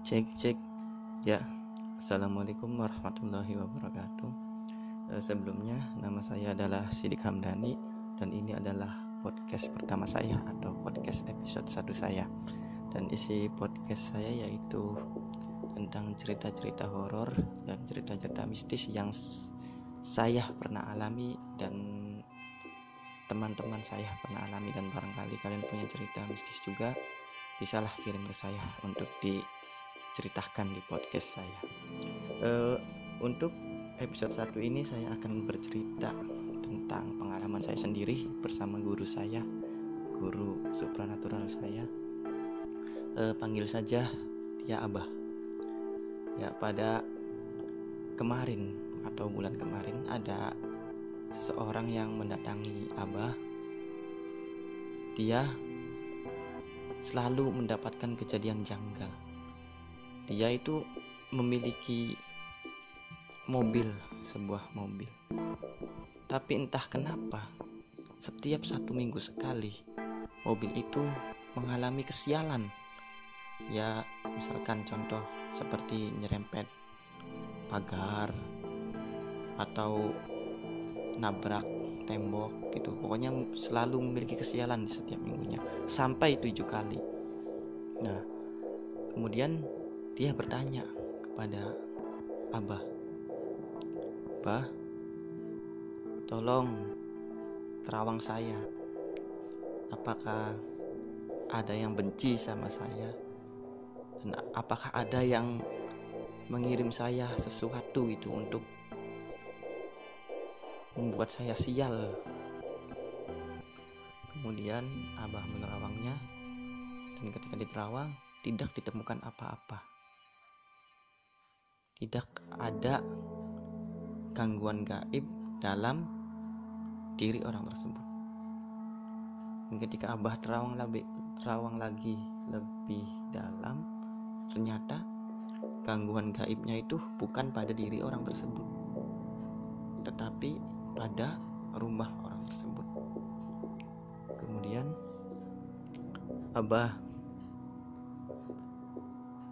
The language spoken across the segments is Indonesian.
cek cek. Ya assalamualaikum warahmatullahi wabarakatuh. E, sebelumnya nama saya adalah Sidik Hamdani dan ini adalah podcast pertama saya atau podcast episode satu saya. Dan isi podcast saya yaitu tentang cerita-cerita horor dan cerita-cerita mistis yang saya pernah alami dan teman-teman saya pernah alami dan barangkali kalian punya cerita mistis juga bisalah kirim ke saya untuk diceritakan di podcast saya. Uh, untuk episode satu ini saya akan bercerita tentang pengalaman saya sendiri bersama guru saya, guru supranatural saya. Uh, panggil saja dia Abah. Ya pada kemarin atau bulan kemarin ada seseorang yang mendatangi Abah. Dia selalu mendapatkan kejadian janggal. Dia itu memiliki mobil, sebuah mobil. Tapi entah kenapa, setiap satu minggu sekali, mobil itu mengalami kesialan. Ya, misalkan contoh seperti nyerempet pagar atau nabrak tembok gitu pokoknya selalu memiliki kesialan di setiap minggunya sampai tujuh kali nah kemudian dia bertanya kepada abah bah tolong terawang saya apakah ada yang benci sama saya dan apakah ada yang mengirim saya sesuatu itu untuk membuat saya sial. Kemudian Abah menerawangnya dan ketika diterawang tidak ditemukan apa-apa. Tidak ada gangguan gaib dalam diri orang tersebut. Dan ketika Abah terawang lebih terawang lagi lebih dalam, ternyata gangguan gaibnya itu bukan pada diri orang tersebut, tetapi pada rumah orang tersebut. Kemudian Abah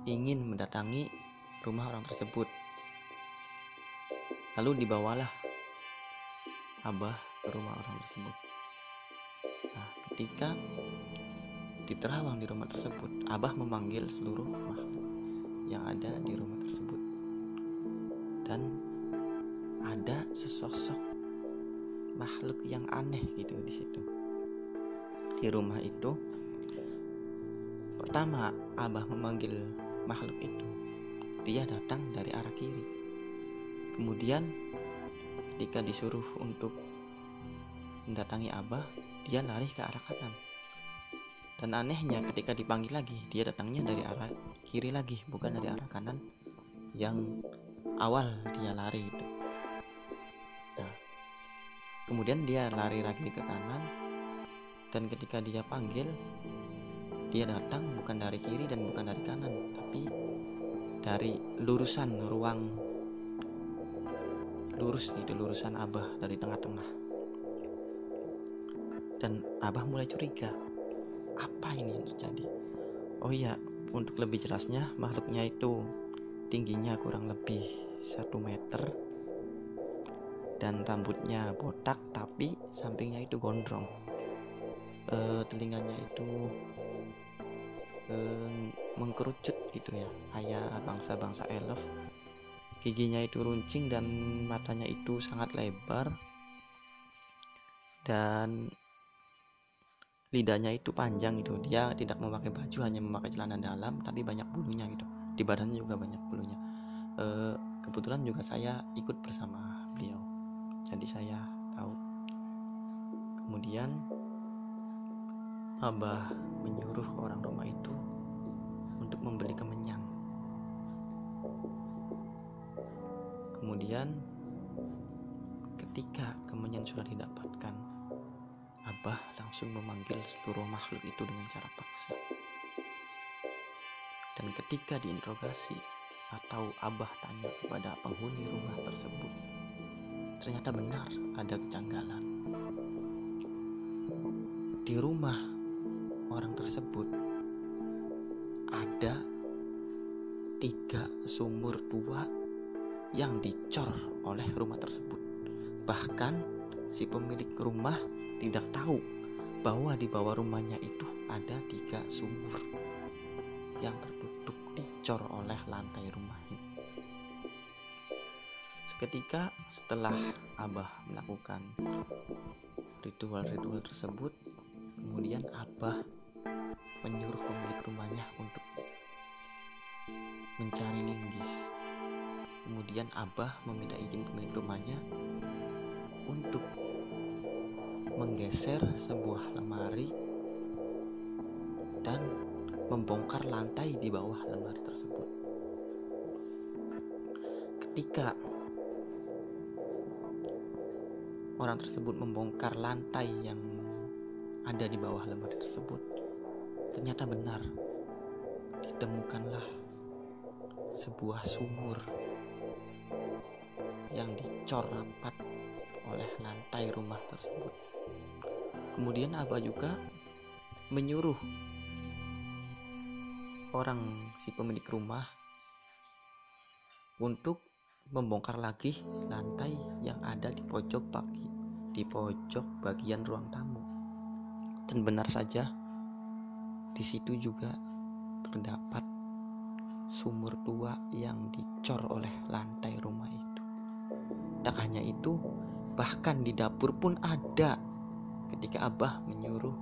ingin mendatangi rumah orang tersebut. Lalu dibawalah Abah ke rumah orang tersebut. Nah, ketika diterawang di rumah tersebut, Abah memanggil seluruh makhluk yang ada di rumah tersebut. Dan ada sesosok makhluk yang aneh gitu di situ di rumah itu pertama abah memanggil makhluk itu dia datang dari arah kiri kemudian ketika disuruh untuk mendatangi abah dia lari ke arah kanan. Dan anehnya ketika dipanggil lagi dia datangnya dari arah kiri lagi bukan dari arah kanan yang awal dia lari itu. Kemudian dia lari lagi ke kanan dan ketika dia panggil dia datang bukan dari kiri dan bukan dari kanan tapi dari lurusan ruang lurus itu lurusan Abah dari tengah-tengah. Dan Abah mulai curiga apa ini yang terjadi? Oh iya untuk lebih jelasnya makhluknya itu tingginya kurang lebih satu meter dan rambutnya botak tapi sampingnya itu gondrong. E, telinganya itu e, mengkerucut gitu ya kayak bangsa-bangsa elf giginya itu runcing dan matanya itu sangat lebar dan lidahnya itu panjang gitu. Dia tidak memakai baju hanya memakai celana dalam tapi banyak bulunya gitu. Di badannya juga banyak bulunya. E, kebetulan juga saya ikut bersama beliau. Jadi saya tahu. Kemudian Abah menyuruh orang rumah itu untuk membeli kemenyan kemudian ketika kemenyan sudah didapatkan Abah langsung memanggil seluruh makhluk itu dengan cara paksa dan ketika diinterogasi atau Abah tanya kepada penghuni rumah tersebut ternyata benar ada kejanggalan. Di rumah orang tersebut ada tiga sumur tua yang dicor oleh rumah tersebut. Bahkan si pemilik rumah tidak tahu bahwa di bawah rumahnya itu ada tiga sumur yang tertutup dicor oleh lantai rumah ini. Seketika setelah Abah melakukan ritual-ritual tersebut, kemudian Abah menyuruh pemilik rumahnya untuk mencari linggis. Kemudian Abah meminta izin pemilik rumahnya untuk menggeser sebuah lemari dan membongkar lantai di bawah lemari tersebut. Ketika orang tersebut membongkar lantai yang ada di bawah lemari tersebut, ternyata benar ditemukanlah sebuah sumur yang dicor rapat oleh lantai rumah tersebut. Kemudian Abah juga menyuruh orang si pemilik rumah untuk membongkar lagi lantai yang ada di pojok pagi di pojok bagian ruang tamu. Dan benar saja di situ juga terdapat sumur tua yang dicor oleh lantai rumah itu. Tak hanya itu, bahkan di dapur pun ada ketika Abah menyuruh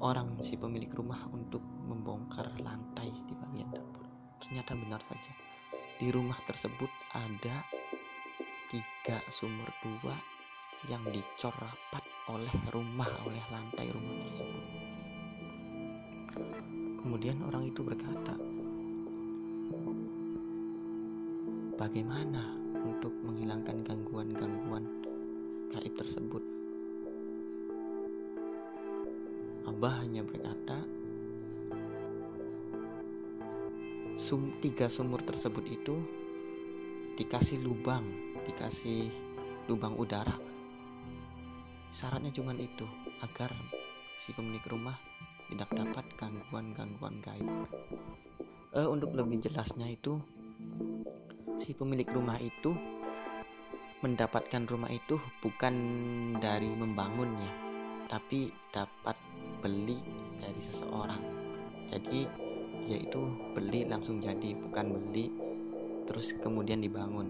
orang si pemilik rumah untuk membongkar lantai di bagian dapur. Ternyata benar saja, di rumah tersebut ada tiga sumur tua yang dicor rapat oleh rumah, oleh lantai rumah tersebut. Kemudian orang itu berkata, "Bagaimana untuk menghilangkan gangguan-gangguan gaib tersebut?" Abah hanya berkata, "Sum tiga sumur tersebut itu dikasih lubang, dikasih lubang udara. Syaratnya cuma itu, agar si pemilik rumah tidak dapat gangguan-gangguan gaib. Uh, untuk lebih jelasnya itu, si pemilik rumah itu mendapatkan rumah itu bukan dari membangunnya, tapi dapat beli dari seseorang. Jadi dia itu beli langsung jadi, bukan beli terus kemudian dibangun.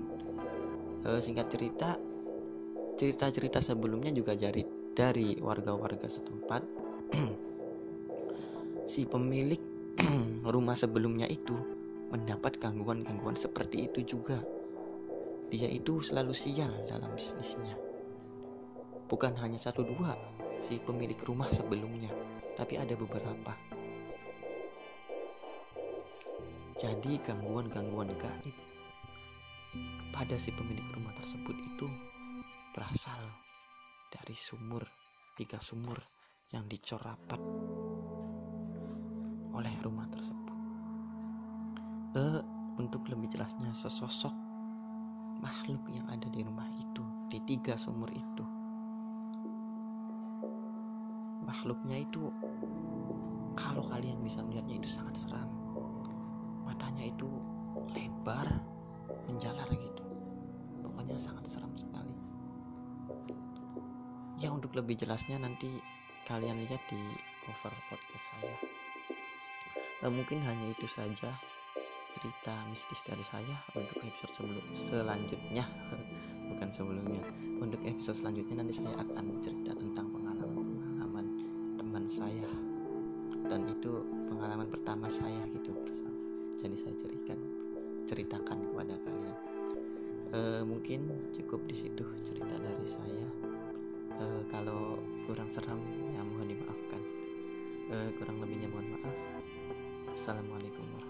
Uh, singkat cerita, cerita-cerita sebelumnya juga dari dari warga-warga setempat si pemilik rumah sebelumnya itu mendapat gangguan-gangguan seperti itu juga. Dia itu selalu sial dalam bisnisnya. Bukan hanya satu dua si pemilik rumah sebelumnya, tapi ada beberapa. Jadi gangguan-gangguan gaib kepada si pemilik rumah tersebut itu berasal dari sumur, tiga sumur yang dicor rapat oleh rumah tersebut. Uh, untuk lebih jelasnya sesosok makhluk yang ada di rumah itu di tiga sumur itu. Makhluknya itu kalau kalian bisa melihatnya itu sangat seram. Matanya itu lebar menjalar gitu. Pokoknya sangat seram sekali. Ya untuk lebih jelasnya nanti kalian lihat di cover podcast saya. Nah, mungkin hanya itu saja cerita mistis dari saya untuk episode sebelum selanjutnya. Bukan sebelumnya. Untuk episode selanjutnya nanti saya akan cerita tentang pengalaman-pengalaman teman saya. Dan itu pengalaman pertama saya hidup bersama. Jadi saya ceritakan ceritakan kepada kalian. E, mungkin cukup di situ cerita dari saya. E, kalau kurang seram ya mohon dimaafkan. E, kurang lebihnya mohon maaf. Assalamualaikum warahmatullahi